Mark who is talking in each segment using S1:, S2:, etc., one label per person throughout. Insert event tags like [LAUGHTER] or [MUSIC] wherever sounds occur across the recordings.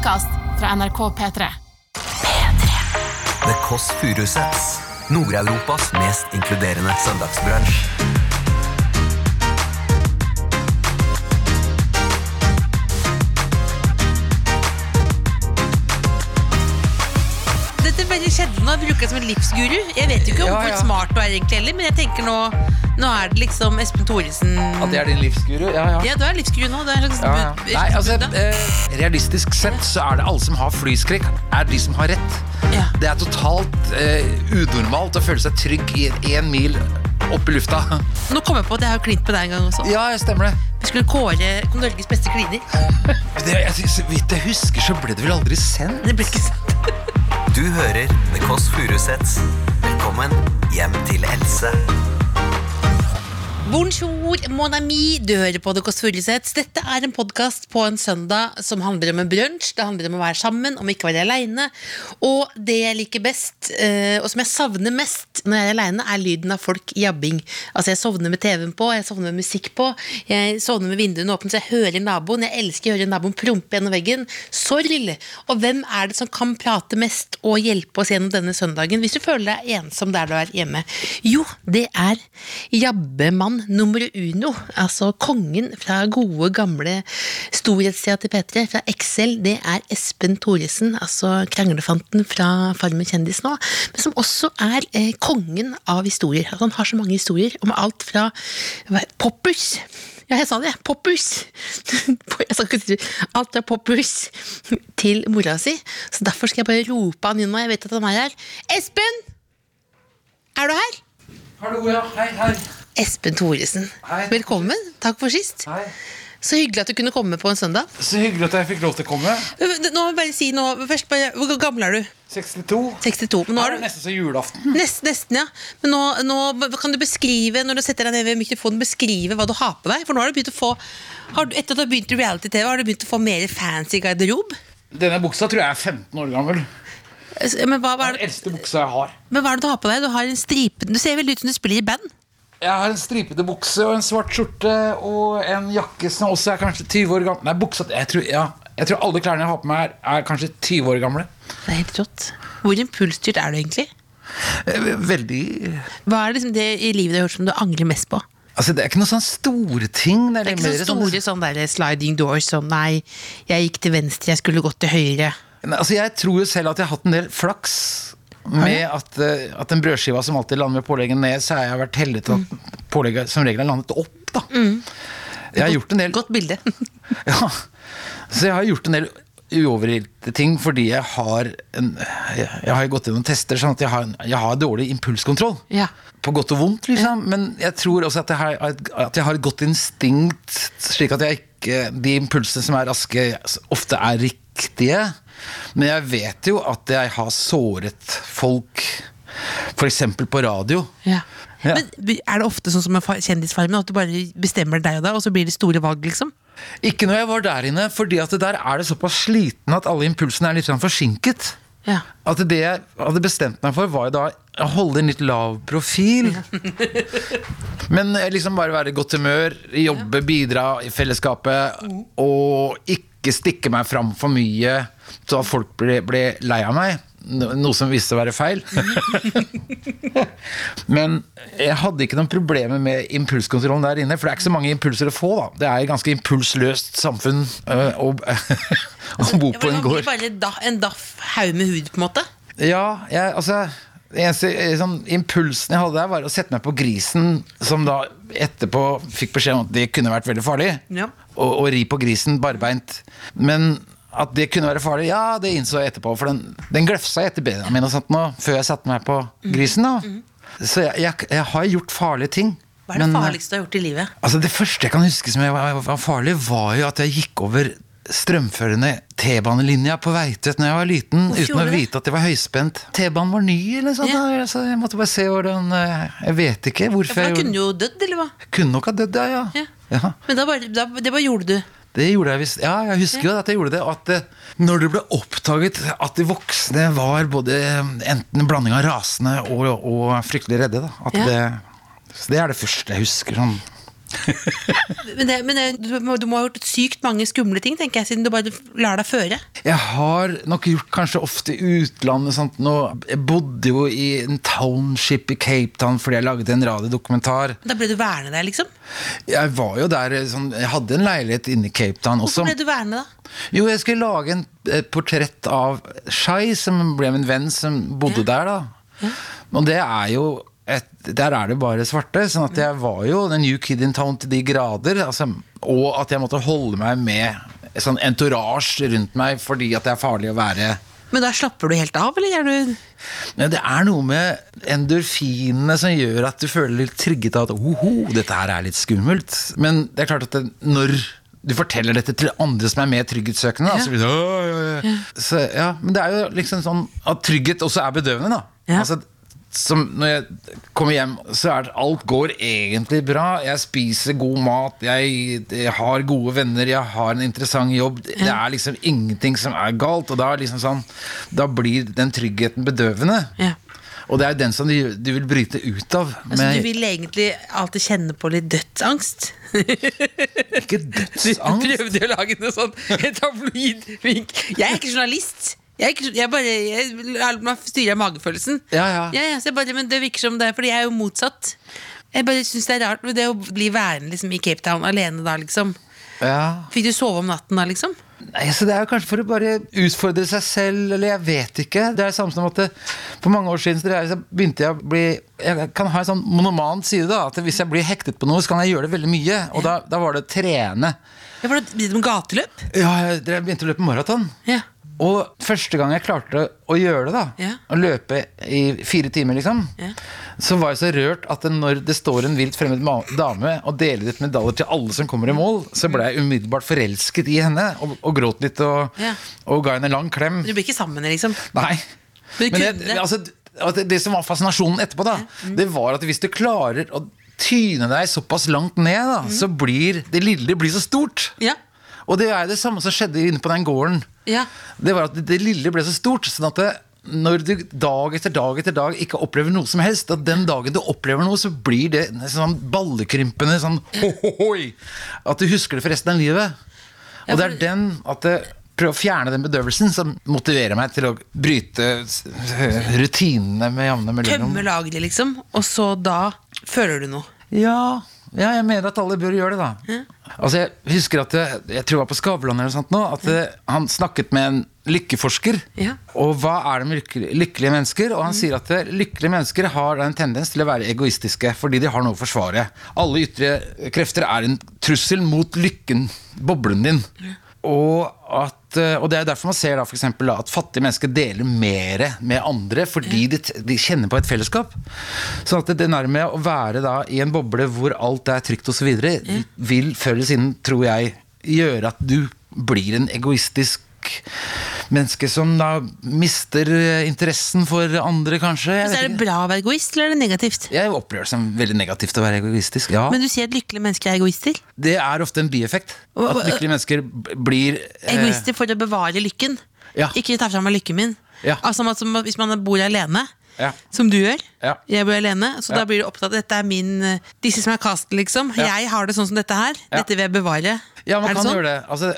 S1: podkast fra NRK P3. P3.
S2: The Kåss Furuseths. Nord-Europas mest inkluderende søndagsbransj.
S3: Dette skjedde nå. Jeg bruker det som en livsguru. Jeg vet jo ikke om
S4: Ja,
S3: hvor smart du er egentlig heller, men jeg tenker nå Nå er det liksom Espen Thoresen
S4: At jeg er din livsguru? Ja, ja.
S3: Ja, du er livsguru nå. Det er slags
S4: Ja, ja. Nei, altså, eh, realistisk sett så er det alle som har flyskrekk, er de som har rett.
S3: Ja.
S4: Det er totalt eh, unormalt å føle seg trygg i én mil opp i lufta.
S3: Nå kom jeg på at jeg har klint på deg en gang også.
S4: Ja, stemmer det.
S3: Vi skulle kåre Norges beste kliner. [LAUGHS]
S4: det jeg, så vidt jeg husker, så ble det vel aldri sendt?
S3: Det ble ikke sendt.
S2: Du hører The Kåss Furuseths. Velkommen hjem til Else.
S3: Bonjour, mon ami. Du hører på Kåss Furuseths. Dette er en podkast på en søndag som handler om en brunsj. Det handler om å være sammen, om ikke å være aleine. Og det jeg liker best, eh, og som jeg savner mest når jeg er aleine, er lyden av folk jabbing. Altså, jeg sovner med TV-en på, jeg sovner med musikk på, jeg sovner med vinduene åpne, så jeg hører naboen. Jeg elsker å høre naboen prompe gjennom veggen. Sorg! Og hvem er det som kan prate mest og hjelpe oss gjennom denne søndagen, hvis du føler deg ensom der du er hjemme? Jo, det er jabbemann nummer uno, altså kongen fra gode, gamle storhetstida til P3, fra Excel, det er Espen Thoresen, altså kranglefanten fra Farmen kjendis nå, men som også er eh, kongen av historier. Altså, han har så mange historier om alt fra poppers ja, jeg sa det. Poppers. [LAUGHS] Alt fra poppers til mora si. Så derfor skal jeg bare rope han inn nå. Jeg vet at han er her. Espen! Er du her?
S4: Hallo, ja. Hei, hei.
S3: Espen Thoresen.
S4: Hei.
S3: Velkommen. Takk for sist.
S4: Hei.
S3: Så hyggelig at du kunne komme på en søndag.
S4: Så hyggelig at jeg fikk lov til å komme.
S3: Nå må bare si noe. Først bare, Hvor gammel er du?
S4: 62.
S3: 62. Men nå er
S4: det
S3: du
S4: nesten som julaften.
S3: Nest, nesten, ja. Men nå, nå kan du beskrive, når du setter deg ned ved mikrofonen, beskrive hva du har på deg. For nå har du begynt å få har du, Etter at du har begynt i reality-TV, har du begynt å få mer fancy garderob.
S4: Denne buksa tror jeg er 15 år gammel.
S3: Men hva, hva er det,
S4: den eldste buksa jeg har.
S3: men hva er det du har på deg? Du har en stripe Du ser veldig ut som du spiller i band.
S4: Jeg har en stripete bukse og en svart skjorte og en jakke som også er kanskje 20 år gammel. Nei, buksa jeg tror, ja, jeg tror alle klærne jeg har på meg, er, er kanskje 20 år gamle.
S3: Det er helt rått. Hvor impulsstyrt er du egentlig?
S4: Eh, Veldig
S3: Hva er liksom det i livet du har gjort som du angrer mest på?
S4: Altså, det er ikke noen sånne store ting. Det er,
S3: Det er ikke
S4: mer
S3: så store sånn der sliding doors sånn nei, jeg gikk til venstre, jeg skulle gått til høyre.
S4: Nei, Altså, jeg tror jo selv at jeg har hatt en del flaks med at, eh, at den brødskiva som alltid lander med pålegget ned, så har jeg vært heldig til at pålegget som regel har landet opp. da Jeg har gjort en del
S3: Godt bilde. [LAUGHS]
S4: Ja, så jeg har gjort en del uovergilte ting fordi jeg har en, jeg, jeg har gått gjennom tester sånn at jeg har, jeg har dårlig impulskontroll.
S3: Ja.
S4: På godt og vondt, liksom. Men jeg tror også at jeg, har, at jeg har et godt instinkt, slik at jeg ikke De impulsene som er raske, ofte er riktige. Men jeg vet jo at jeg har såret folk, f.eks. på radio.
S3: Ja.
S4: Ja.
S3: Men er det ofte sånn som med Kjendisfarmen, at du bare bestemmer deg og deg, og så blir det store valg, liksom?
S4: Ikke når jeg var der inne, fordi at der er det såpass sliten at alle impulsene er litt sånn forsinket.
S3: Ja.
S4: At det jeg hadde bestemt meg for, var jo da å holde en litt lav profil. [LAUGHS] Men eh, liksom bare være i godt humør, jobbe, bidra i fellesskapet. Og ikke stikke meg fram for mye, så at folk ble, ble lei av meg. Noe som viste seg å være feil. [LAUGHS] Men jeg hadde ikke noen problemer med impulskontrollen der inne. For det er ikke så mange impulser å få. da Det er et ganske impulsløst samfunn øh, å, [LAUGHS] å bo på en gård.
S3: Bare en daff haug med hud, på en måte?
S4: Ja, jeg, altså eneste eh, sånn, impulsen jeg hadde der, var å sette meg på grisen, som da etterpå fikk beskjed om at det kunne vært veldig farlig.
S3: Ja.
S4: Ri på grisen barbeint. Men at det kunne være farlig, ja, det innså jeg etterpå. For den, den glefsa etter beina mine og sånt nå, før jeg satte meg på grisen. da Så jeg, jeg, jeg har gjort farlige ting.
S3: Hva er det
S4: Men,
S3: farligste du har gjort i livet?
S4: Altså Det første jeg kan huske som jeg var, var farlig, var jo at jeg gikk over strømførende T-banelinja på Veitvet når jeg var liten,
S3: Hvorfor
S4: uten å vite at det var høyspent. T-banen var ny, eller sånt.
S3: Ja.
S4: Så jeg måtte bare se hvordan eh, Jeg vet ikke
S3: Ja,
S4: hvorfor
S3: for da
S4: jeg
S3: kunne
S4: gjorde
S3: du jo dødd, eller hva?
S4: Kunne nok ha dødd, ja.
S3: Ja.
S4: ja. ja.
S3: Men da bare, da, det bare gjorde du.
S4: Det gjorde jeg visst. Ja, jeg husker jo at jeg gjorde det. At eh, når det ble oppdaget at de voksne var både enten en blanding av rasende og, og fryktelig redde, da.
S3: Ja.
S4: det, så det er det første jeg husker. Sånn. [LAUGHS]
S3: Men, det, men det, du, må, du må ha gjort sykt mange skumle ting, tenker jeg, siden du bare lar deg føre.
S4: Jeg har nok gjort kanskje ofte i utlandet. Sant? Nå, jeg bodde jo i en township i Cape Town fordi jeg laget en radiodokumentar.
S3: Da ble du værende der, liksom.
S4: Jeg var jo der sånn, Jeg hadde en leilighet inne i Cape Town også.
S3: Hvorfor ble du værende da?
S4: Jo, jeg skulle lage en, et portrett av Shai, som ble min venn, som bodde der, da. Og det er jo et, Der er det bare svarte. Sånn at jeg var jo the new kid in town til de grader. Altså, og at jeg måtte holde meg med sånn entourage rundt meg fordi at det er farlig å være
S3: Men der slapper du helt av, eller er du
S4: ja, det er noe med endorfinene som gjør at du føler litt trygget av at oho, dette her er litt skummelt. Men det er klart at det, når du forteller dette til andre som er mer trygghetssøkende, ja, ja». Så, ja, Men det er jo liksom sånn at trygghet også er bedøvende, da. Altså, som når jeg kommer hjem, så er det, alt går egentlig bra. Jeg spiser god mat, jeg, jeg har gode venner, jeg har en interessant jobb. Det er liksom ingenting som er galt. Og da, er liksom sånn, da blir den tryggheten bedøvende.
S3: Ja.
S4: Og det er den som du, du vil bryte ut av.
S3: Altså, du vil egentlig alltid kjenne på litt dødsangst?
S4: Ikke [LAUGHS] dødsangst?
S3: Du prøvde å lage noe sånn tabloid vink. Jeg er ikke journalist. Jeg, er jeg bare jeg styrer av magefølelsen.
S4: Ja, ja.
S3: så jeg bare, men det virker som det, fordi jeg er jo motsatt. Jeg bare synes Det er rart det å bli værende liksom, i Cape Town alene da, liksom.
S4: Ja.
S3: Fikk du sove om natten da, liksom?
S4: Nei, så Det er jo kanskje for å bare utfordre seg selv, eller jeg vet ikke. Det er det samme som at det, For mange år siden så er- begynte jeg å bli Jeg kan ha en sånn monoman side. da At Hvis jeg blir hektet på noe, så kan jeg gjøre det veldig mye. Og da, da var det å trene.
S3: Ja, for det med gateløp?
S4: Ja, jeg jeg begynte å løpe maraton.
S3: Ja.
S4: Og første gang jeg klarte å gjøre det, da
S3: Ja.
S4: å løpe i fire timer, liksom,
S3: Ja.
S4: så var jeg så rørt at når det står en vilt fremmed dame og deler ut medaljer til alle som kommer i mål, så ble jeg umiddelbart forelsket i henne og, og gråt litt og,
S3: Ja.
S4: og ga henne en lang klem.
S3: Du blir ikke sammen, liksom?
S4: Nei.
S3: Men
S4: Men
S3: kunne
S4: det,
S3: det?
S4: altså, det, som var fascinasjonen etterpå, da, det var at hvis du klarer å tyne deg såpass langt ned, da, så blir det lille blir så stort.
S3: Ja.
S4: Og det er det samme som skjedde inne på den gården.
S3: Ja.
S4: Det var at det, det lille ble så stort, sånn at det, når du dag etter dag etter dag ikke opplever noe som helst, at den dagen du opplever noe, så blir det sånn ballekrympende sånn ho, ho, hoi, At du husker det for resten av livet.
S3: Ja,
S4: Og det er den at det prøve å fjerne den bedøvelsen som motiverer meg til å bryte rutinene med jevne mellomrom.
S3: Tømme lageret, liksom, og så da føler du noe.
S4: Ja, ja, jeg mener at alle bør gjøre det, da. Altså, Jeg husker at jeg, jeg tror jeg var på Skavlan eller noe sånt nå, at ja. han snakket med en lykkeforsker.
S3: Ja.
S4: Og hva er det med lykke- lykkelige mennesker? Og han sier at eh, lykkelige mennesker har en tendens til å være egoistiske fordi de har noe å forsvare. Alle ytre krefter er en trussel mot lykken, boblen din. Og, at, eh, og det er derfor man ser da, for eksempel, at fattige mennesker deler mer med andre fordi de, de kjenner på et fellesskap. Sånn at det nærme å være da, i en boble hvor alt er trygt osv., vil før eller siden, tror jeg, gjøre at du blir en egoistisk menneske som da mister eh, interessen for andre, kanskje.
S3: Men så er det
S4: ikke.
S3: bra å være egoist, eller er det negativt?
S4: jeg opplever det som veldig negativt å være egoistisk. Ja.
S3: Men du sier at lykkelige mennesker er egoister?
S4: Det er ofte en bieffekt. At lykkelige mennesker blir eh,
S3: Egoister for å bevare lykken.
S4: Ja.
S3: Ikke ta fra meg lykken min.
S4: Ja.
S3: Altså, Hvis man bor alene,
S4: Ja.
S3: som du gjør.
S4: Ja.
S3: Jeg bor alene, så
S4: Ja.
S3: da blir du opptatt av dette er min eh, Disse som er casten, liksom. Jeg har det sånn som dette her. Dette vil jeg bevare.
S4: Ja, man kan
S3: sånn?
S4: gjøre det. Altså,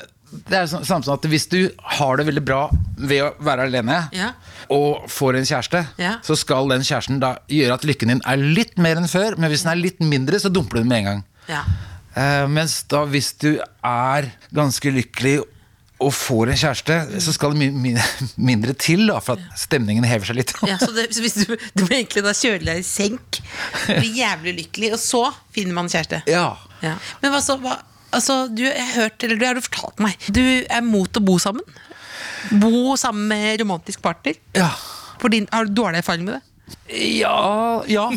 S4: det er samme som at hvis du har det veldig bra ved å være alene,
S3: Ja.
S4: og får en kjæreste,
S3: Ja.
S4: så skal den kjæresten da gjøre at lykken din er litt mer enn før, men hvis den er litt mindre, så dumper du den med en gang.
S3: Ja.
S4: Uh, mens da hvis du er ganske lykkelig og får en kjæreste, så skal det my my [LAUGHS] mindre til da, for at stemningen hever seg litt. [LAUGHS]
S3: Ja, så det, så hvis du, du blir egentlig da kjøre deg i senk, blir jævlig lykkelig, og så finner man kjæreste.
S4: Ja.
S3: Ja. Men hva så hva, Altså, du jeg har hørt, eller du har fortalt meg Du er mot å bo sammen. Bo sammen med romantisk partner.
S4: ja.
S3: For din, har du dårlig erfaring med det?
S4: Ja, ja.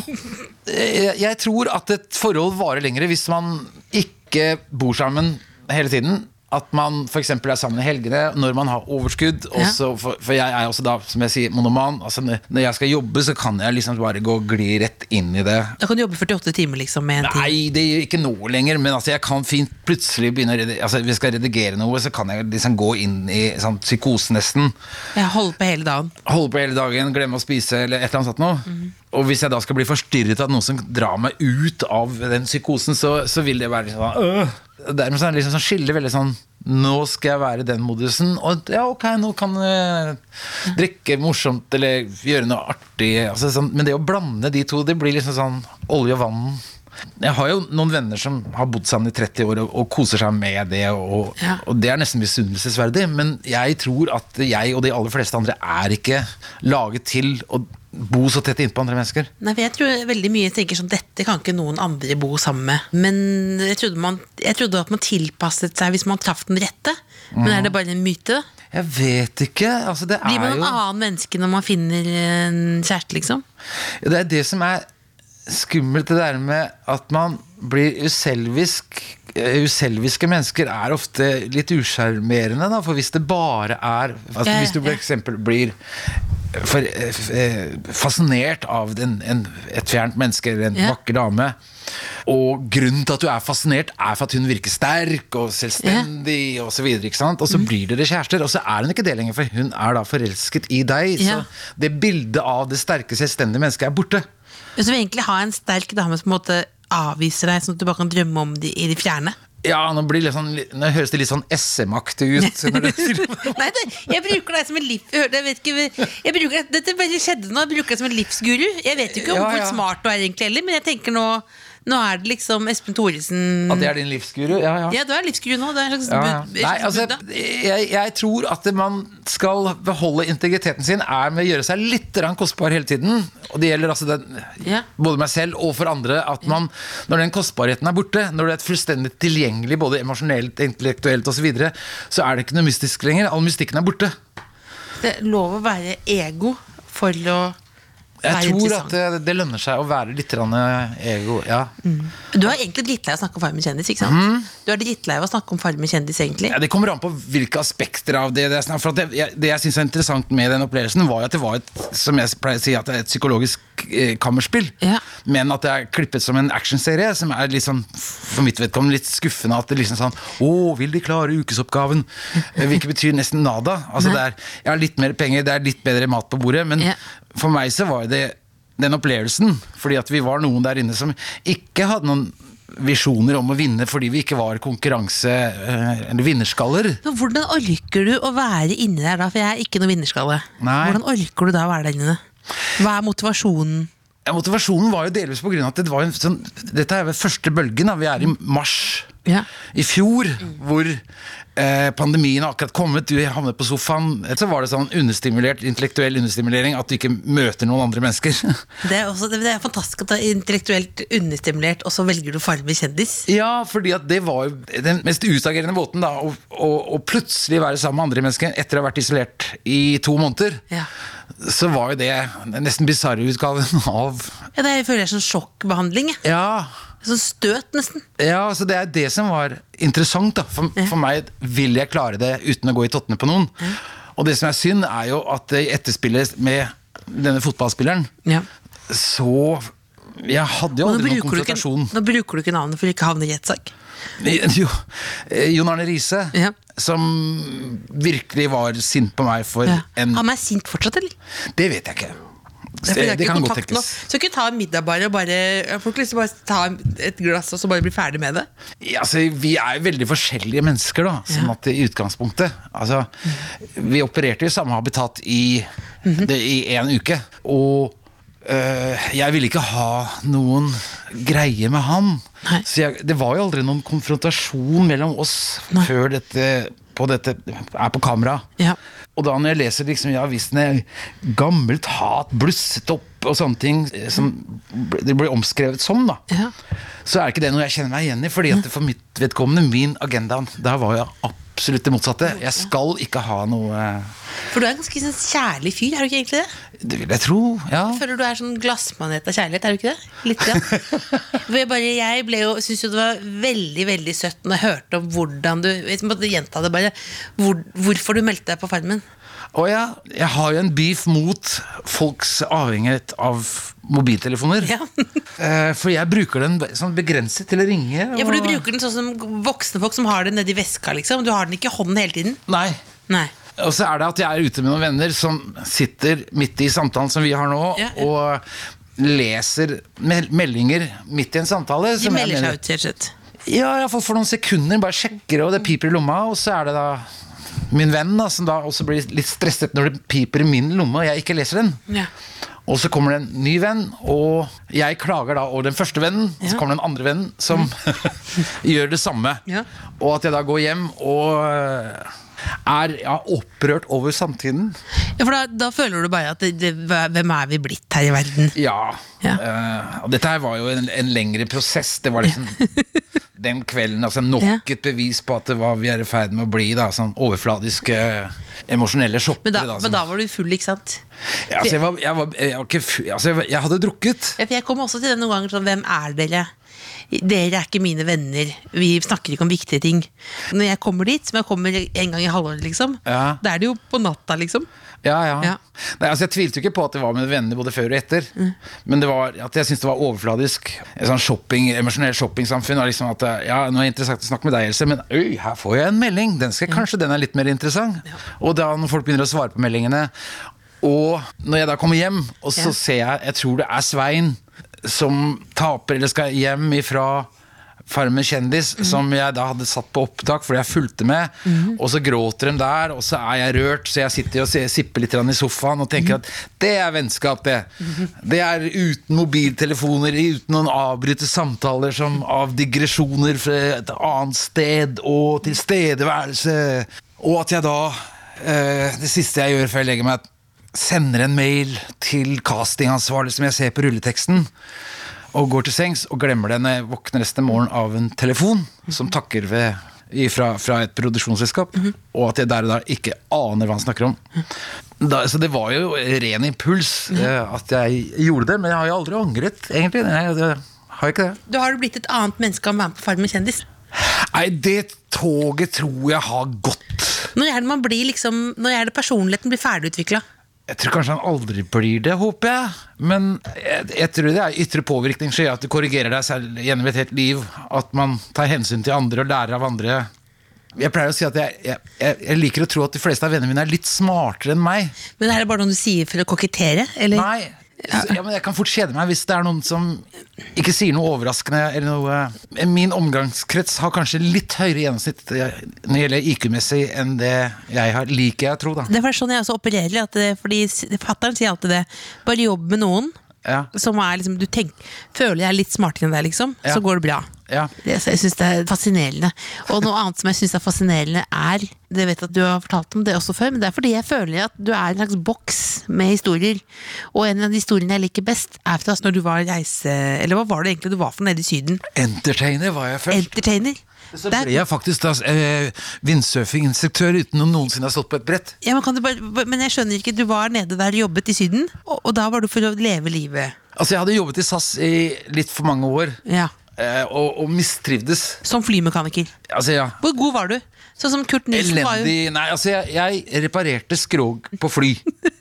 S4: Jeg, tror at et forhold varer lengre hvis man ikke bor sammen hele tiden. At man f.eks. er sammen i helgene når man har overskudd. Også for, for jeg er også da, som jeg sier, monoman. Altså, når jeg skal jobbe, så kan jeg liksom bare gå og gli rett inn i det.
S3: Da kan du jobbe 48 timer liksom med en ting?
S4: Nei, det gjør ikke nå lenger, men altså, jeg kan fint plutselig begynne å redigere, altså, Hvis jeg skal redigere noe, så kan jeg liksom gå inn i sånn psykose nesten.
S3: Jeg holder på hele dagen.
S4: Holde på hele dagen, glemme å spise eller et eller annet sånt noe. Og hvis jeg da skal bli forstyrret av noen som drar meg ut av den psykosen, så, så vil det være sånn øh. Dermed så er det liksom sånn skille veldig sånn Nå skal jeg være i den modusen, og ja, ok, nå kan jeg drikke morsomt eller gjøre noe artig. Altså, sånn, men det å blande de to, det blir liksom sånn olje og vann. Jeg har jo noen venner som har bodd sammen i 30 år og, og koser seg med det, og,
S3: Ja.
S4: og det er nesten misunnelsesverdig, men jeg tror at jeg og de aller fleste andre er ikke laget til å bo så tett innpå andre mennesker.
S3: Nei, for jeg tror veldig mye tenker sånn Dette kan ikke noen andre bo sammen med. Men jeg trodde, man, jeg trodde at man tilpasset seg hvis man traff den rette. Men er det bare en myte?
S4: Jeg vet ikke. Altså, det
S3: Blir man
S4: er
S3: en
S4: jo
S3: annen menneske når man finner en kjæreste, liksom?
S4: Ja, Det er det som er skummelt, det der med at man blir uselvisk. Eh, Uselviske mennesker er ofte litt usjarmerende, for hvis det bare er altså, Hvis du for eksempel blir for, eh, fascinert av en, en, et fjernt menneske eller en
S3: yeah.
S4: vakker dame, og grunnen til at du er fascinert, er for at hun virker sterk og selvstendig og så videre, ikke sant?
S3: Mm.
S4: Og så blir dere kjærester, og så er hun ikke det lenger, for hun er da forelsket i deg.
S3: Yeah.
S4: Så det bildet av det sterke, selvstendige mennesket er borte.
S3: Så vi egentlig har en sterk dame som på en måte avviser deg, sånn at du bare kan drømme om de i det fjerne.
S4: Ja, nå, blir det sånn, nå høres det litt sånn SM-aktig ut. [LAUGHS] Det.
S3: Nei, det, jeg bruker deg som en liv... Jeg, vet ikke, jeg bruker, dette bare skjedde nå. Jeg bruker deg som en livsguru. Jeg vet jo ikke om
S4: Ja,
S3: hvor smart du er egentlig heller, men jeg tenker nå Nå er det liksom Espen Thoresen
S4: At det er din livsguru? Ja, ja.
S3: Ja, du er livsguru nå. Det er en slags
S4: Ja, ja. Nei, altså, jeg, jeg tror at man skal beholde integriteten sin er med å gjøre seg litt kostbar hele tiden. Og det gjelder altså den, både meg selv og for andre. At man, når den kostbarheten er borte, når det er fullstendig tilgjengelig både emosjonelt, intellektuelt osv., så, videre, så er det ikke noe mystisk lenger. All mystikken er borte.
S3: Det er lov å være ego for å
S4: Jeg tror at det, det lønner seg å være litt grann ego. Ja.
S3: Du er egentlig drittlei av å snakke om Farmen kjendis, ikke sant? Du er drittlei av å snakke om Farmen kjendis, egentlig.
S4: Ja, Det kommer an på hvilke aspekter av det det er For det, jeg, det jeg syns er interessant med den opplevelsen, var at det var et som jeg pleier å si, at det er et psykologisk eh, kammerspill.
S3: Ja.
S4: Men at det er klippet som en actionserie, som er litt sånn, for mitt vedkommende litt skuffende. At det liksom sånn Å, vil de klare ukesoppgaven? Eh, Hvilket betyr nesten nada. Altså det er Jeg har litt mer penger, det er litt bedre mat på bordet, men
S3: Ja.
S4: For meg så var det den opplevelsen. Fordi at vi var noen der inne som ikke hadde noen visjoner om å vinne fordi vi ikke var konkurranse- eh, eller vinnerskaller.
S3: Men hvordan orker du å være inni der da? For jeg er ikke noe vinnerskalle.
S4: Nei.
S3: Hvordan orker du da å være der inne? Hva er motivasjonen?
S4: Ja, motivasjonen var jo delvis på grunn av at det var en sånn, dette er jo første bølgen. Da. Vi er i mars
S3: Ja.
S4: i fjor, hvor eh, pandemien har akkurat kommet. Du havnet på sofaen. Så var det sånn understimulert, intellektuell understimulering at du ikke møter noen andre mennesker. [LAUGHS]
S3: Det er, også, det er fantastisk at du er intellektuelt understimulert, og så velger du Farmen kjendis.
S4: Ja, fordi at det var jo den mest utagerende måten da, å, å, å plutselig være sammen med andre mennesker etter å ha vært isolert i to måneder.
S3: Ja.
S4: Så var jo det den nesten bisarre utgaven [LAUGHS] av
S3: Ja, det er, føler jeg er sånn sjokkbehandling.
S4: Ja,
S3: Sånn støt, nesten.
S4: Ja, så Det er det som var interessant. da For, for meg vil jeg klare det uten å gå i tottene på noen. Og det som er synd, er jo at i etterspillet med denne fotballspilleren,
S3: Ja.
S4: så Jeg hadde jo aldri noen
S3: ikke,
S4: konfrontasjon.
S3: nå bruker du ikke navnet for å ikke havne i rettssak.
S4: Jo, eh, Jon Arne Riise,
S3: Ja.
S4: som virkelig var sint på meg for
S3: Ja.
S4: en
S3: Han er sint fortsatt, eller?
S4: Det vet jeg ikke. Det, det kan godt tenkes.
S3: Så ikke ta middag bare bare Folk å bare ta et glass og så bare bli ferdig med det.
S4: Ja, altså, vi er jo veldig forskjellige mennesker, da. Sånn at i utgangspunktet Altså, vi opererte i samme habitat i, det, i en uke. Og øh, jeg ville ikke ha noen greie med han.
S3: Nei.
S4: Så jeg, det var jo aldri noen konfrontasjon mellom oss
S3: Nei.
S4: før dette, på dette er på kamera.
S3: Ja.
S4: Og da når jeg leser liksom, ja, avisene gammelt hat blusset opp og sånne ting som det blir omskrevet som, da.
S3: Ja.
S4: Så er ikke det noe jeg kjenner meg igjen i, fordi at for mitt vedkommende, min agenda, der var jo absolutt det motsatte. Jeg skal ikke ha noe
S3: For du er en ganske sånn kjærlig fyr, er du ikke egentlig det?
S4: Det vil jeg tro, ja.
S3: Jeg føler du er sånn glassmanet av kjærlighet, er du ikke det? Litt, ja. [LAUGHS] For jeg, bare, jeg ble jo, synes jo det var veldig veldig søtt når jeg hørte om hvordan du Jeg måtte gjenta det bare. Hvor, hvorfor du meldte deg på Farmen.
S4: Og ja, jeg har jo en beef mot folks avhengighet av mobiltelefoner.
S3: Ja. [LAUGHS]
S4: Eh, For jeg bruker den sånn begrenset til å ringe.
S3: Ja, for du bruker den sånn som voksne folk som har den nedi veska, liksom. Du har den ikke i hånden hele tiden.
S4: Nei.
S3: Nei.
S4: Og så er det at jeg er ute med noen venner som sitter midt i samtalen som vi har nå,
S3: Ja, ja.
S4: og leser meldinger midt i en samtale.
S3: De melder seg ut, rett og slett.
S4: Ja, iallfall for noen sekunder. Bare sjekker, og det piper i lomma. Og så er det da min venn da, som da også blir litt stresset når det piper i min lomme og jeg ikke leser den.
S3: Ja.
S4: Og så kommer det en ny venn, og jeg klager da over den første vennen.
S3: Ja.
S4: Så kommer det en andre venn som [LAUGHS] gjør det samme.
S3: Ja.
S4: Og at jeg da går hjem og er ja, opprørt over samtiden.
S3: Ja, for da, da føler du bare at det, det, hvem er vi blitt her i verden?
S4: Ja.
S3: Ja.
S4: Uh, og dette her var jo en, en lengre prosess. Det var liksom [LAUGHS] den kvelden altså nok et bevis på at det var vi er i ferd med å bli. da Sånn overfladiske, emosjonelle shoppere.
S3: Men da,
S4: da,
S3: men da var du full, ikke sant?
S4: ja, altså, jeg, var, jeg, var, jeg, var ikke, altså, jeg, jeg hadde drukket.
S3: Ja, for jeg kom også til det noen ganger sånn, hvem er dere? Dere er ikke mine venner, vi snakker ikke om viktige ting. Når jeg kommer dit, som jeg kommer en gang i halvåret, liksom,
S4: Ja.
S3: da er det jo på natta, liksom.
S4: Ja, ja.
S3: Ja.
S4: Nei, altså, jeg tvilte jo ikke på at det var mine venner både før og etter. Men det var at jeg syntes det var overfladisk. Et sånn shopping, emosjonelt shoppingsamfunn. Liksom at, ja, nå er det interessant å snakke med deg, Else, men øy, her får jeg en melding. Den skal, Kanskje den er litt mer interessant. Og da når folk begynner å svare på meldingene Og når jeg da kommer hjem, og så ser jeg Jeg tror det er Svein som taper eller skal hjem ifra Farmen kjendis,
S3: mm.
S4: som jeg da hadde satt på opptak fordi jeg fulgte med. Og så gråter de der, og så er jeg rørt, så jeg sitter og sipper litt i sofaen og
S3: Mhm.
S4: tenker at det er vennskap, det. Det er uten mobiltelefoner, uten noen avbryte samtaler som av digresjoner fra et annet sted og tilstedeværelse. Og at jeg da, eh, det siste jeg gjør før jeg legger meg, sender en mail til castingansvarlig som jeg ser på rulleteksten og går til sengs og glemmer det når jeg våkner resten av morgenen av en telefon som takker ved fra, fra et produksjonsselskap, og at jeg der og da ikke aner hva han snakker om. Da, så det var jo ren impuls eh, at jeg gjorde det, men jeg har jo aldri angret, egentlig. Nei, det, har jeg ikke det.
S3: Du har blitt et annet menneske av å være med på Farmen kjendis.
S4: Nei, det toget tror jeg har gått.
S3: Når er det man blir liksom Når er det personligheten blir ferdigutvikla?
S4: Jeg tror kanskje han aldri blir det, håper jeg. Men jeg, jeg tror det er ytre påvirkning gjør at du korrigerer deg selv gjennom et helt liv. At man tar hensyn til andre og lærer av andre. Jeg pleier å si at jeg, jeg, jeg, liker å tro at de fleste av vennene mine er litt smartere enn meg.
S3: Men er det bare noe du sier for å kokettere? Eller?
S4: Nei, ja, men Jeg kan fort kjede meg hvis det er noen som ikke sier noe overraskende. Eller noe Min omgangskrets har kanskje litt høyere gjennomsnitt eh, når det gjelder IQ-messig enn det jeg har, liker jeg å tro. da
S3: Det er sånn jeg også opererer. At fordi Fattern sier alltid det. Bare jobb med noen
S4: Ja.
S3: som er liksom, du tenk, føler jeg er litt smartere enn deg, liksom.
S4: Ja.
S3: Så går det bra.
S4: Ja.
S3: Det, jeg syns det er fascinerende. Og noe annet som jeg syns er fascinerende, er Det vet jeg at du har fortalt om det også før, men det er fordi jeg føler at du er en slags boks med historier. Og en av de historiene jeg liker best, er fra når du var reise... Eller hva var det egentlig du var for nede i Syden?
S4: Entertainer var jeg først.
S3: Entertainer.
S4: Så ble jeg faktisk da eh, windsurfinginstruktør uten å noensinne ha stått på et brett.
S3: Ja, men, kan du bare, men jeg skjønner ikke, du var nede der og jobbet i Syden, og, og da var du for å leve livet.
S4: Altså Jeg hadde jobbet i SAS i litt for mange år,
S3: Ja.
S4: eh, og, og mistrivdes.
S3: Som flymekaniker.
S4: Altså ja
S3: Hvor god var du? Sånn som Kurt Nilsen var jo
S4: Elendig Nei, altså jeg, jeg reparerte skrog på fly. [LAUGHS]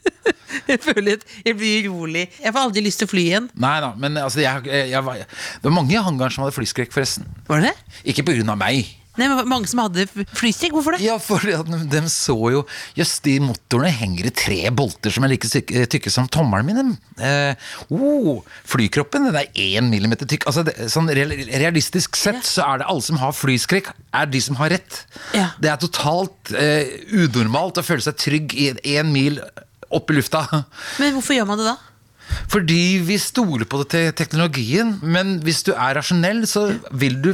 S3: Jeg føler at jeg blir urolig. Jeg får aldri lyst til å fly igjen.
S4: Nei da, men altså jeg, jeg, jeg var, Det var mange i hangaren som hadde flyskrekk, forresten.
S3: Var det?
S4: Ikke på grunn av meg.
S3: Nei, men Mange som hadde f- Hvorfor det?
S4: Ja, for de så jo Jøss, de motorene henger i tre bolter som er like tykke, tykke som tommelen min. Eh, oh, flykroppen den er én millimeter tykk. Altså, det, sånn realistisk sett så er det alle som har flyskrekk, er de som har rett.
S3: Ja.
S4: Det er totalt eh, unormalt å føle seg trygg i én mil opp i lufta.
S3: Men hvorfor gjør man det da?
S4: Fordi vi stoler på det te teknologien, men hvis du er rasjonell, så vil du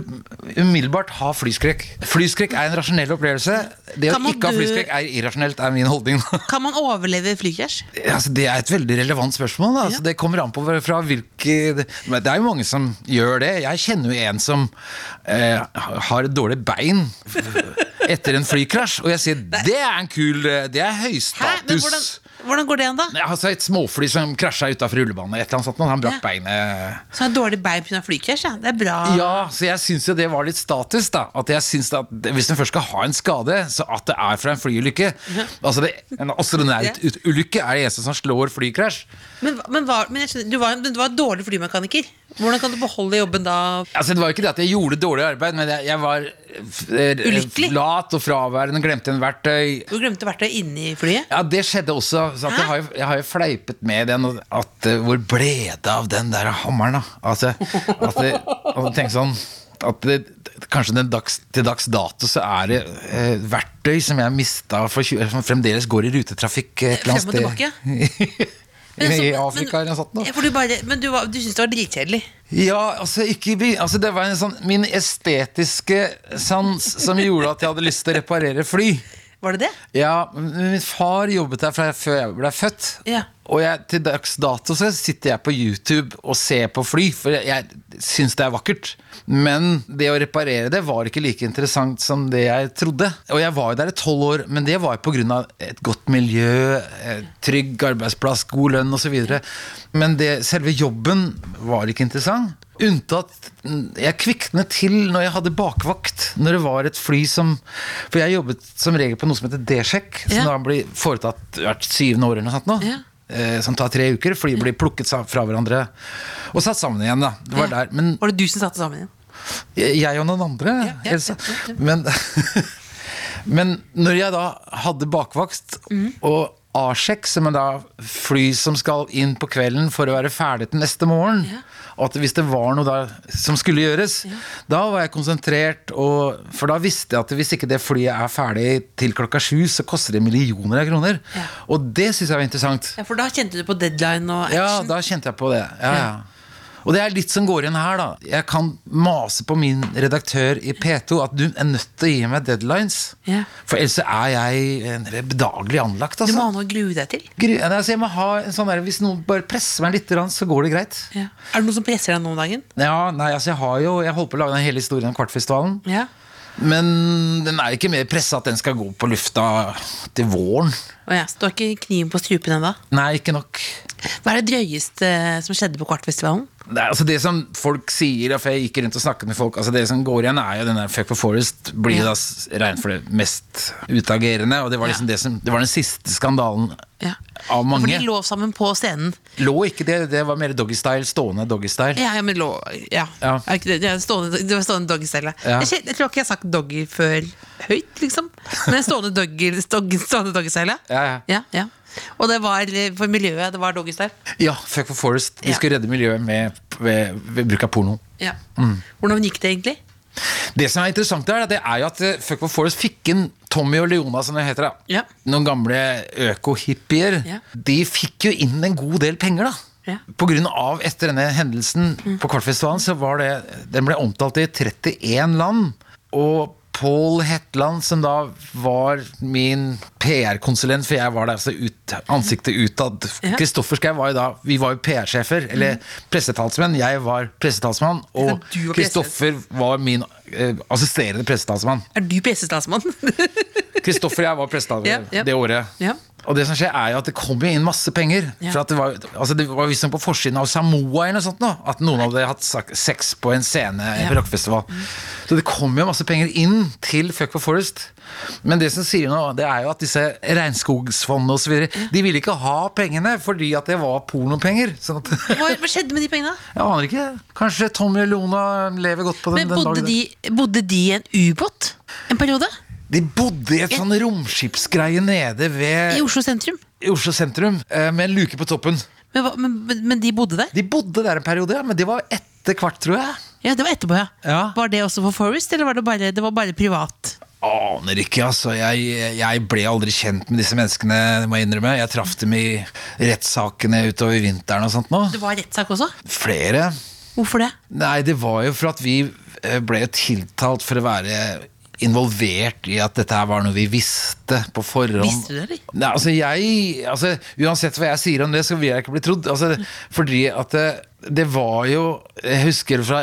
S4: umiddelbart ha flyskrekk. Flyskrekk er en rasjonell opplevelse. Det å ikke ha flyskrekk er irrasjonelt, er min holdning. [LAUGHS]
S3: Kan man overleve flykrasj?
S4: altså, det er et veldig relevant spørsmål. da. Altså, Det kommer an på fra hvilke Det er jo mange som gjør det. Jeg kjenner jo en som eh, har et dårlig bein [LAUGHS] etter en flykrasj, og jeg sier det er en kul Det er høystatus.
S3: Hvordan, går det an, da?
S4: Ja, Altså Et småfly som krasja utafor rullebanen. Et eller annet sånt, Han brakk
S3: Ja.
S4: beinet.
S3: Så har dårlig bein pga. flykrasj? Ja. Det er bra.
S4: Ja, så jeg syns jo det var litt status. da At jeg synes at Hvis en først skal ha en skade, så at det er fra en flyulykke Altså det, En astronautulykke er det eneste som slår flykrasj.
S3: Men, men, var, men skjønner, du, var, du var dårlig flymekaniker. Hvordan kan du beholde jobben da?
S4: Altså, det var jo ikke det at jeg gjorde dårlig arbeid, men jeg, jeg var eh,
S3: Ulykkelig?
S4: lat og fraværende, glemte en verktøy.
S3: Du glemte verktøy inni flyet?
S4: Ja, det skjedde også. Så at jeg, har jo, jeg har jo fleipet med den. At, eh, hvor ble det av den der hammeren, da? Altså, at det, og tenk sånn at det, Kanskje den dags, til dags dato så er det eh, verktøy som jeg mista for 20, som fremdeles går i rutetrafikk et eller annet
S3: Frem og
S4: sted. [LAUGHS]
S3: Men altså,
S4: I
S3: men-
S4: eller noe sånt.
S3: For du bare, men du, var- du syntes det var dritkjedelig?
S4: Ja, altså, ikke, altså det var en sånn Min estetiske sans som gjorde at jeg hadde lyst til å reparere fly.
S3: Var det det?
S4: Ja, Min far jobbet der fra før jeg ble født.
S3: Ja.
S4: Og jeg, til dags dato så sitter jeg på YouTube og ser på fly, for jeg, jeg syns det er vakkert. Men det å reparere det var ikke like interessant som det jeg trodde. Og jeg var jo der i tolv år, men det var pga. et godt miljø, eh, trygg arbeidsplass, god lønn osv. Men det, selve jobben var ikke interessant. Unntatt Jeg kviknet til når jeg hadde bakvakt. Når det var et fly som For jeg jobbet som regel på noe som heter D-sjekk, som
S3: Ja.
S4: da blir foretatt hvert syvende år eller noe sånt. nå
S3: Ja.
S4: Eh, Som tar tre uker. Flyet blir plukket fra hverandre og satt sammen igjen. da Det var der Men
S3: Var det du som satte sammen igjen?
S4: jeg og noen andre.
S3: Ja, ja, ja.
S4: Men, [LAUGHS] men når jeg da hadde bakvakst
S3: Mm.
S4: og A-sjekk, som er da fly som skal inn på kvelden for å være ferdig til neste morgen,
S3: Ja.
S4: og at hvis det var noe da som skulle gjøres, da var jeg konsentrert, og, for da visste jeg at hvis ikke det flyet er ferdig til klokka sju, så koster det millioner av kroner.
S3: Ja.
S4: Og det syns jeg var interessant.
S3: Ja, For da kjente du på deadline og action?
S4: Ja, da kjente jeg på det. Ja, ja. Og det er litt som går igjen her, da. Jeg kan mase på min redaktør i P2 at du er nødt til å gi meg deadlines.
S3: Ja.
S4: For ellers er jeg bedagelig anlagt,
S3: Du må ha
S4: altså.
S3: noe å grue deg til.
S4: Gru, altså ha sånn der, Hvis noen bare presser meg litt, så går det greit.
S3: Ja. Er det noen som presser deg nå om dagen?
S4: Ja, nei, altså Jeg har jo Jeg holdt på å lage den hele historien om Kvartfestivalen.
S3: Ja.
S4: Men den er ikke mer pressa at den skal gå på lufta til våren.
S3: Oh ja, så du har ikke kniven på strupen ennå?
S4: Nei, ikke nok.
S3: Hva er det drøyeste som skjedde på Kvartfestivalen?
S4: Det, altså det som folk sier, for jeg gikk rundt og snakket med folk altså Det som går igjen, er jo den der Fuck for Forest blir
S3: Ja.
S4: da regnet for det mest utagerende. Og det var liksom det som Det var den siste skandalen
S3: Ja.
S4: av
S3: For
S4: mange.
S3: de lå sammen på scenen.
S4: Lå ikke det, det var mer doggystyle. Stående doggystyle.
S3: Ja, ja men lå Ja.
S4: Ja.
S3: Det, det, stående, det var stående doggystyle.
S4: Ja.
S3: Jeg, jeg tror ikke jeg har sagt doggy før høyt, liksom. Men stående doggystyle. doggy.
S4: Ja, ja.
S3: ja, ja. Og det var for miljøet, det var doggystyle.
S4: Ja, Fuck for Forest. De
S3: Ja.
S4: skulle redde miljøet med, ved, ved bruk av porno.
S3: Ja.
S4: Mm.
S3: Hvordan gikk det egentlig?
S4: Det som er interessant, der, det er jo at eh, Fuck for Forest fikk inn Tommy og Leona, som det heter. da
S3: Ja.
S4: Noen gamle økohippier.
S3: Ja.
S4: De fikk jo inn en god del penger, da.
S3: Ja.
S4: På grunn av etter denne hendelsen på Kvartfestivalen, så var det Den ble omtalt i 31 land. Og Paul Hetland, som da var min PR-konsulent, for jeg var der altså ut, ansiktet utad.
S3: Ja.
S4: Kristoffer Schou var jo da Vi var jo PR-sjefer, eller pressetalsmenn. Jeg var pressetalsmann, og Kristoffer var min eh, assisterende pressetalsmann.
S3: Er du pressetalsmann?
S4: Kristoffer og jeg var pressetalsmann [LAUGHS]
S3: Ja, ja.
S4: det året.
S3: Ja.
S4: Og det som skjer er jo at det kom jo inn masse penger.
S3: Ja.
S4: For at det var, altså det var visstnok på forsiden av Samoa eller noe sånt nå, at noen hadde hatt sex på en scene
S3: Ja.
S4: på rockefestival. Så det kom jo masse penger inn til Fuck for Forest. Men det som sier noe, det er jo at disse regnskogsfondene osv. De ville ikke ha pengene fordi at det var pornopenger. Sånn at,
S3: Hva, hva skjedde med de pengene? [LAUGHS]
S4: jeg aner ikke. Kanskje Tommy og Lona lever godt på den,
S3: Men
S4: den dagen.
S3: de, bodde de i en ubåt en periode?
S4: De bodde i et sånn romskipsgreie nede ved
S3: I Oslo sentrum?
S4: i Oslo sentrum eh, med en luke på toppen.
S3: Men, hva- men, men- men de bodde der?
S4: De bodde der en periode, ja, men det var etter hvert, tror jeg.
S3: Ja, det var etterpå, ja.
S4: Ja.
S3: Var det også for Forest, eller var det bare, det var bare privat?
S4: Aner ikke, altså. Jeg, jeg ble aldri kjent med disse menneskene, det må jeg innrømme. Jeg traff dem i rettssakene utover vinteren og sånt nå.
S3: Det var rettssak også?
S4: Flere.
S3: Hvorfor det?
S4: Nei, det var jo for at vi eh, ble tiltalt for å være involvert i at dette her var noe vi visste på forhånd.
S3: Visste du det.
S4: Nei, altså jeg altså, Uansett hva jeg sier om det, så vil jeg ikke bli trodd. Altså, fordi at det, det var jo Jeg husker fra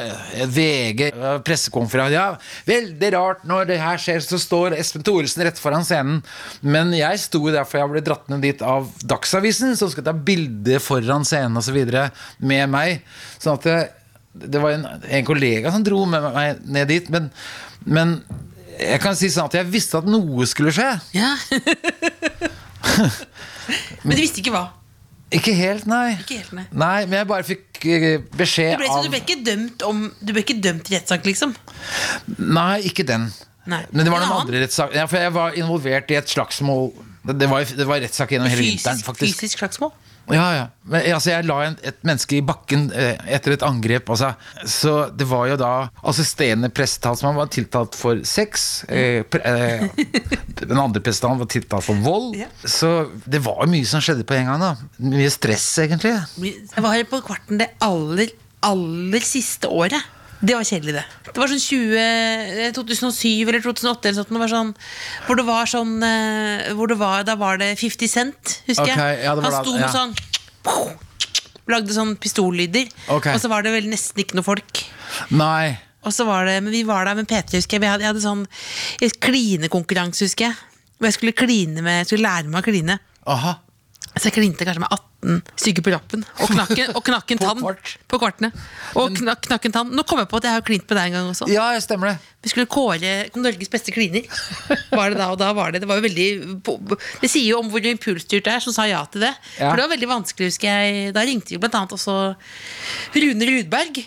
S4: VG, eh, pressekonferanse Ja, veldig rart når det her skjer, så står Espen Thoresen rett foran scenen. Men jeg sto der for jeg ble dratt ned dit av Dagsavisen, som skal ta bilde foran scenen osv. med meg. Sånn at det, det var en, en kollega som dro med meg ned dit. Men, men jeg kan si sånn at jeg visste at noe skulle skje.
S3: Ja. [LAUGHS] Men du visste ikke hva.
S4: Ikke helt, nei.
S3: Ikke helt, nei.
S4: Nei, men jeg bare fikk eh, beskjed
S3: Du ble,
S4: av
S3: du ble ikke dømt om Du ble ikke dømt i rettssak, liksom?
S4: Nei, ikke den.
S3: Nei.
S4: Men det var noen andre rettssaker. Ja, for jeg var involvert i et slagsmål. Det var, det var rettssak gjennom hele vinteren, faktisk.
S3: fysisk slagsmål?
S4: Ja, ja. Men, altså, jeg la en, et menneske i bakken eh, etter et angrep. Altså. Så det var jo da assisterende prestetalsmann var tiltalt for sex. Eh, pre, eh, den andre prestetalen var tiltalt for vold.
S3: Ja.
S4: Så det var mye som skjedde på en gang. da Mye stress, egentlig.
S3: Jeg var på Kvarten det aller, aller siste året. Det var kjedelig, det. Det var sånn 20, eh, 2007 eller 2008 eller sånt, det var sånn, hvor det var sånn eh, hvor det var, Da var det 50 Cent, husker
S4: okay,
S3: jeg.
S4: ja,
S3: Han sto med
S4: ja.
S3: sånn Lagde sånn pistollyder.
S4: Okay.
S3: Og så var det vel nesten ikke noe folk.
S4: Nei.
S3: Og så var det, men Vi var der med P3, husker jeg. Vi hadde, jeg hadde sånn klinekonkurranse, husker jeg. Hvor jeg skulle kline med, jeg skulle lære meg å kline.
S4: Aha.
S3: Så jeg klinte kanskje med 18 stykker på lappen. Og [LAUGHS] knakk en, og knakk en
S4: På
S3: tann.
S4: kvart.
S3: På kvartene. Og knakk, knakk en tann. Nå kom jeg på at jeg har klint med deg en gang også.
S4: Ja, stemmer det.
S3: Vi skulle kåre Norges beste kliner. Var det da, og da var det Det var jo veldig Det sier jo om hvor impulsstyrt det er, som sa ja til det.
S4: Ja.
S3: For det var veldig vanskelig, husker jeg. Da ringte jo blant annet også Rune Rudberg.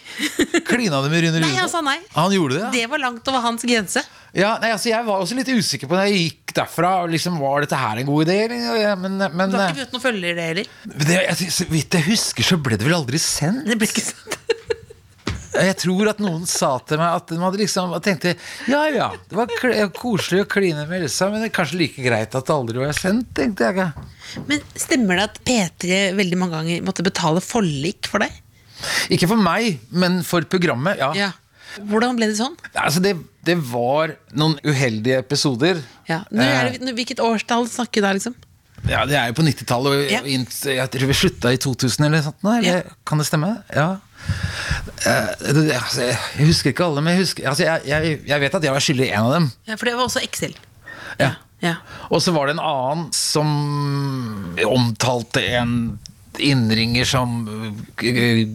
S4: Klina du med Rune Rudberg?
S3: Nei, han sa nei.
S4: Han gjorde det, ja.
S3: Det var langt over hans grense.
S4: Ja, nei, altså Jeg var også litt usikker på når jeg gikk derfra. Liksom, var dette her en god idé? eller? Men, men
S3: Du har ikke fått noen følger, det heller.
S4: det, jeg, så vidt jeg husker, så ble det vel aldri sendt.
S3: Det ble ikke sant.
S4: Jeg tror at noen sa til meg at de hadde liksom tenkte Ja ja, det var koselig å kline med Elsa, men det er kanskje like greit at det aldri var sendt, tenkte jeg.
S3: Men stemmer det at P3 veldig mange ganger måtte betale forlik for deg?
S4: Ikke for meg, men for programmet. Ja.
S3: Ja. Hvordan ble det sånn?
S4: Altså, det, det var noen uheldige episoder.
S3: Ja. Er
S4: Eh,
S3: det, hvilket årstall snakker vi da, liksom?
S4: Ja, Det er jo på 90-tallet, og
S3: Ja.
S4: jeg tror vi slutta i 2000 eller sånt. Eller? Ja. Kan det stemme? Ja. Eh, altså, jeg husker ikke alle, men jeg, husker, altså, jeg, jeg, jeg vet at jeg var skyldig i en av dem.
S3: Ja, for det var også Excel.
S4: Ja.
S3: Ja.
S4: Og så var det en annen som omtalte en innringer som uh,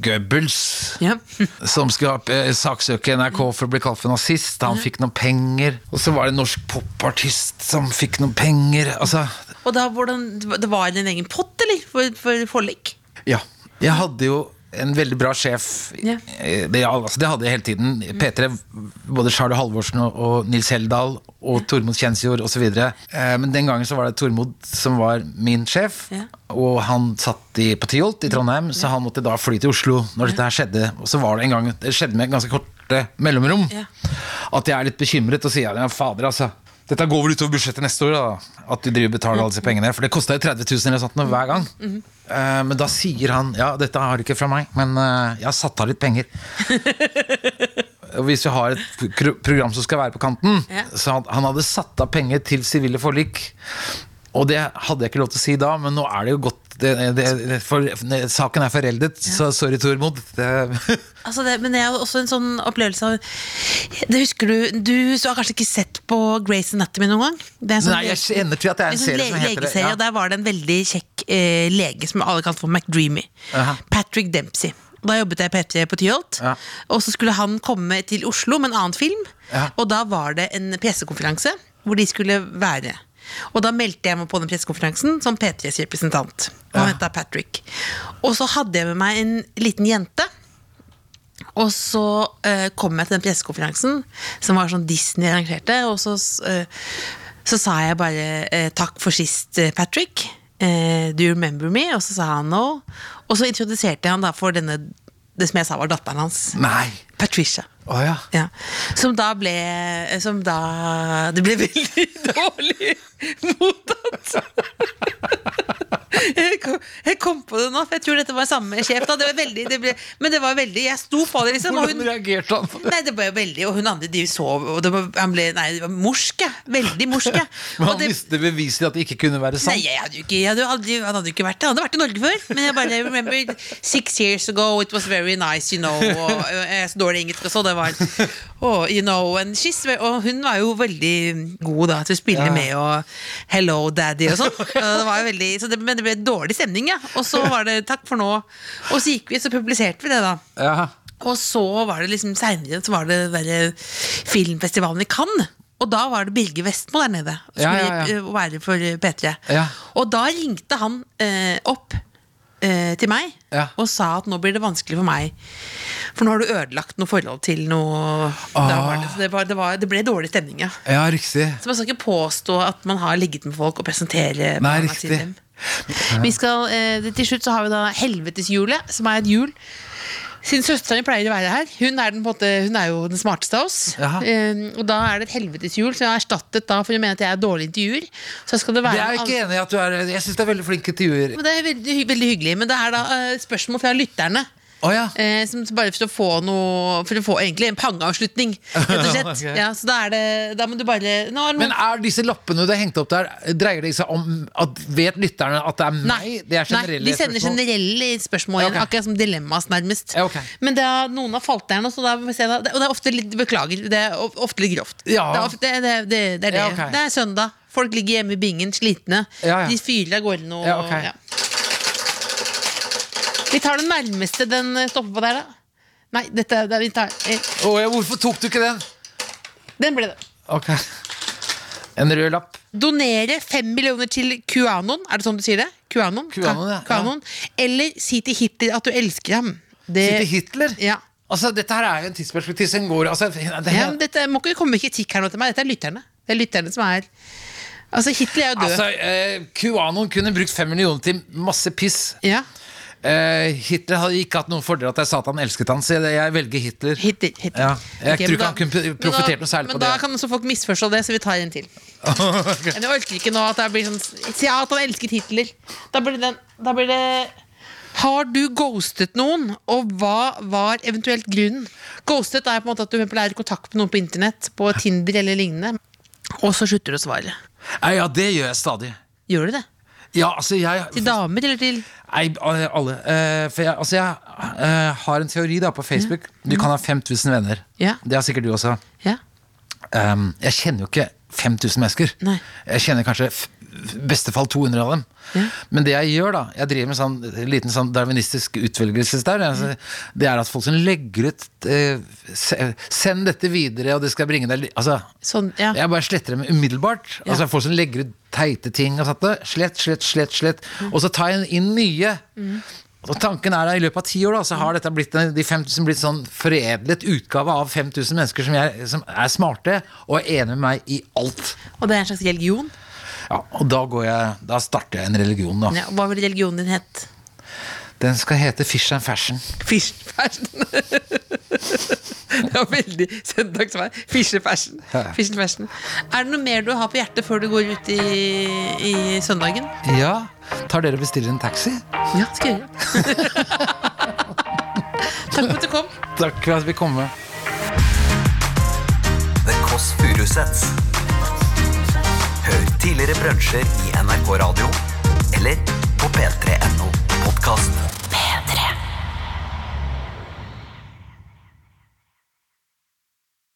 S4: Goebbels.
S3: Ja. [LAUGHS]
S4: Som skulle ha saksøke NRK for å bli kalt for nazist. Han fikk noen penger. Og så var det en norsk popartist som fikk noen penger. Altså,
S3: Og da, hvordan, det var en egen pott, eller? For, for forlik?
S4: ja. Jeg hadde jo en veldig bra sjef. Eh, Det, altså, det hadde jeg hele tiden. P3, både Charlo Halvorsen og, og Nils Heldal og Tormod Kjensjord osv. Eh, men den gangen så var det Tormod som var min sjef.
S3: Yeah.
S4: Og han satt i, på Tyholt i Trondheim, så han måtte da fly til Oslo når dette her skjedde. Og så var det en gang Det skjedde med ganske korte mellomrom.
S3: Yeah.
S4: At jeg er litt bekymret og sier ja, fader, altså. Dette går vel utover budsjettet neste år, da. At du driver betaler alle disse pengene. For det kosta jo 30 000 eller sånt hver gang. Eh, men da sier han ja, dette har du ikke fra meg, men uh, jeg har satt av litt penger. [LAUGHS] Og hvis vi har et program som skal være på kanten,
S3: Ja.
S4: så han, han hadde satt av penger til sivile forlik. Og det hadde jeg ikke lov til å si da, men nå er det jo godt det, det, for, Saken er foreldet, så sorry, Tormod. Det, [LAUGHS]
S3: Altså men det er jo også en sånn opplevelse av Det husker du Du har kanskje ikke sett på Grace Anatomy noen gang? Det sånn,
S4: Nei, jeg kjenner til at det er en
S3: en sånn
S4: serie som heter det.
S3: Ja. Der var det en veldig kjekk eh, lege som alle kalte for McDreamy.
S4: Aha.
S3: Patrick Dempsey. Da jobbet jeg P3 på Tyholt.
S4: Ja.
S3: Og så skulle han komme til Oslo med en annen film.
S4: Ja.
S3: Og da var det en pressekonferanse hvor de skulle være. Og da meldte jeg meg på den pressekonferansen som P3s representant. Og han
S4: Ja.
S3: het Patrick. Og så hadde jeg med meg en liten jente. Og så uh, kom jeg til den pressekonferansen, som var sånn Disney arrangerte, og så, uh, så sa jeg bare uh, 'takk for sist, Patrick'. 'Do you remember me?' Og så sa han no. Og så introduserte jeg han da for denne, det som jeg sa var datteren hans.
S4: Nei.
S3: Patricia.
S4: Å ja.
S3: Ja. Som da ble Som da Det ble veldig dårlig [LAUGHS] mottatt. Jeg kom, jeg kom på det nå, for jeg tror dette var samme sjef. Da. Det var veldig, det ble, men det var veldig Jeg sto på det, liksom.
S4: Hvordan reagerte han på det?
S3: nei, det ble veldig Og hun andre de sov, og det han ble Nei, det var morsk. Veldig morsk. [LAUGHS]
S4: Men han
S3: det-
S4: visste beviselig at det ikke kunne være
S3: Nei,
S4: sant.
S3: jeg hadde ikke, jeg hadde aldri, han hadde ikke vært det. Han hadde vært i Norge før. Men jeg bare remember six years ago, it was very nice, you know. Og jeg er så dårlig engelsk også, det var oh, you know, and she's, Og hun var jo veldig god da til å spille
S4: Ja.
S3: med og hello daddy og sånn. [LAUGHS] Så det, men det ble dårlig stemning, ja. Og så var det takk for nå. Og så gikk vi, så publiserte vi det, da.
S4: Ja.
S3: Og så var det liksom seinere så var det den filmfestivalen i Cannes. Og da var det Birger Vestmo der nede. Skulle
S4: ja,
S3: eh, være for P3.
S4: Ja.
S3: Og da ringte han eh, opp eh, til meg
S4: Ja.
S3: og sa at nå blir det vanskelig for meg. For nå har du ødelagt noe forhold til noe ah. var det, så det, var, det, var, det ble dårlig stemning, ja.
S4: Ja, riktig.
S3: Så man skal ikke påstå at man har ligget med folk og presentere
S4: Nei, riktig.
S3: til dem. Vi skal, eh, til slutt så har vi da Helveteshjulet, som er et hjul. Siden søsteren pleier å være her, hun er, den, måte, hun er jo den smarteste av oss. Eh, og da er det et helveteshjul så jeg har erstattet da for å mene at jeg er dårlig intervjuer. Så skal det være
S4: Det er jeg ikke enig i at du er Jeg syns du er veldig flink intervjuer.
S3: Men det er veldig, veldig hyggelig. Men det er da uh, spørsmål fra lytterne.
S4: Å ja.
S3: Eh, som bare for å få noe For å få egentlig en pangeavslutning, rett og [LAUGHS] slett.
S4: okay.
S3: ja, så da er det Da må du bare nå
S4: Men er disse lappene du har hengt opp der, dreier det seg om at Vet lytterne at det er meg?
S3: Nei,
S4: Det er generelle
S3: nei, de sender
S4: spørsmål.
S3: generelle spørsmål,
S4: igjen, okay.
S3: akkurat som dilemmas, nærmest.
S4: Ja, ok.
S3: Men det er, noen har falt vi se, og det er ofte litt Beklager, det er ofte litt grovt.
S4: Ja.
S3: Det, er ofte, det, det, det, er det. Det er søndag. Folk ligger hjemme i bingen, slitne. De fyrer av gårde noe.
S4: Ja.
S3: Vi tar den nærmeste den eh, stopper på der, da. Nei, dette det, vi tar, eh,
S4: Å, ja, hvorfor tok du ikke den?
S3: Den ble det.
S4: Ok En rød lapp.
S3: Donere fem millioner til QAnon. Er det sånn du sier det? QAnon?
S4: QAnon, ja.
S3: QAnon. Eller si til Hitler at du elsker ham. Det,
S4: Si til Hitler?
S3: Ja.
S4: Altså, Dette her er jo en tidsperspektiv som går altså, det,
S3: Ja, dette må ikke komme kritikk her nå til meg. Dette er lytterne. Det er lytterne som er Altså, Hitler er jo død.
S4: altså, eh, QAnon kunne brukt fem millioner til masse piss.
S3: ja,
S4: Eh, Hitler hadde ikke hatt noen fordel at jeg sa at han elsket han, så jeg, velger Hitler.
S3: Hitler. Hitler.
S4: Ja, jeg
S3: okay,
S4: tror
S3: ikke
S4: ikke han kunne profitert noe særlig på det.
S3: Men da kan også folk misforstå det, så vi tar en til. [LAUGHS] Men jeg orker ikke nå at det blir sånn Si at han elsket Hitler. Da blir det, da blir det Har du ghostet noen, og hva var eventuelt grunnen? Ghostet er på en måte at du er i kontakt med noen på internett, på Tinder eller lignende, og så slutter du å svare.
S4: Ja, det gjør jeg stadig.
S3: Gjør du det?
S4: Ja, altså, jeg
S3: Til damer eller til
S4: Nei, alle. Eh, for jeg, altså, jeg eh, har en teori da på Facebook. Du kan ha 5000 venner.
S3: Ja.
S4: Det har sikkert du også.
S3: Ja?
S4: Um, jeg kjenner jo ikke 5000 mennesker.
S3: Nei.
S4: Jeg kjenner kanskje i beste fall 200 av dem.
S3: Ja.
S4: Men det jeg gjør, da Jeg driver med sånn liten sånn darwinistisk utvelgelse der. Altså, det er at folk som legger ut eh, Send dette videre, og det skal bringe deg Altså,
S3: Sånn, ja.
S4: jeg bare sletter dem umiddelbart.
S3: Ja.
S4: Altså Folk som legger ut teite ting og sånt. Slett, slett, slett, slett.
S3: Mm.
S4: Og så tar jeg inn nye. Og tanken er da I løpet av ti år da, så har dette blitt en- de 5000 blitt sånn foredlet utgave av 5000 mennesker som, jeg, som er smarte og er enig med meg i alt.
S3: Og det er en slags religion?
S4: Ja, Og da, går jeg, da starter jeg en religion, da.
S3: Ja, hva vil religionen din hete?
S4: Den skal hete Fish and Fashion.
S3: Fish fashion. det var veldig søndagsvær. Fish fashion. Fish fashion. Er det noe mer du har på hjertet før du går ut i, i søndagen?
S4: Ja, Tar dere og bestiller en taxi?
S3: Ja, det skal jeg gjøre. [LAUGHS] Takk for at du kom.
S4: Takk for at vi kom med.
S2: The Kåss Furuseths. Hør tidligere brunsjer i NRK Radio eller på p3.no podkast.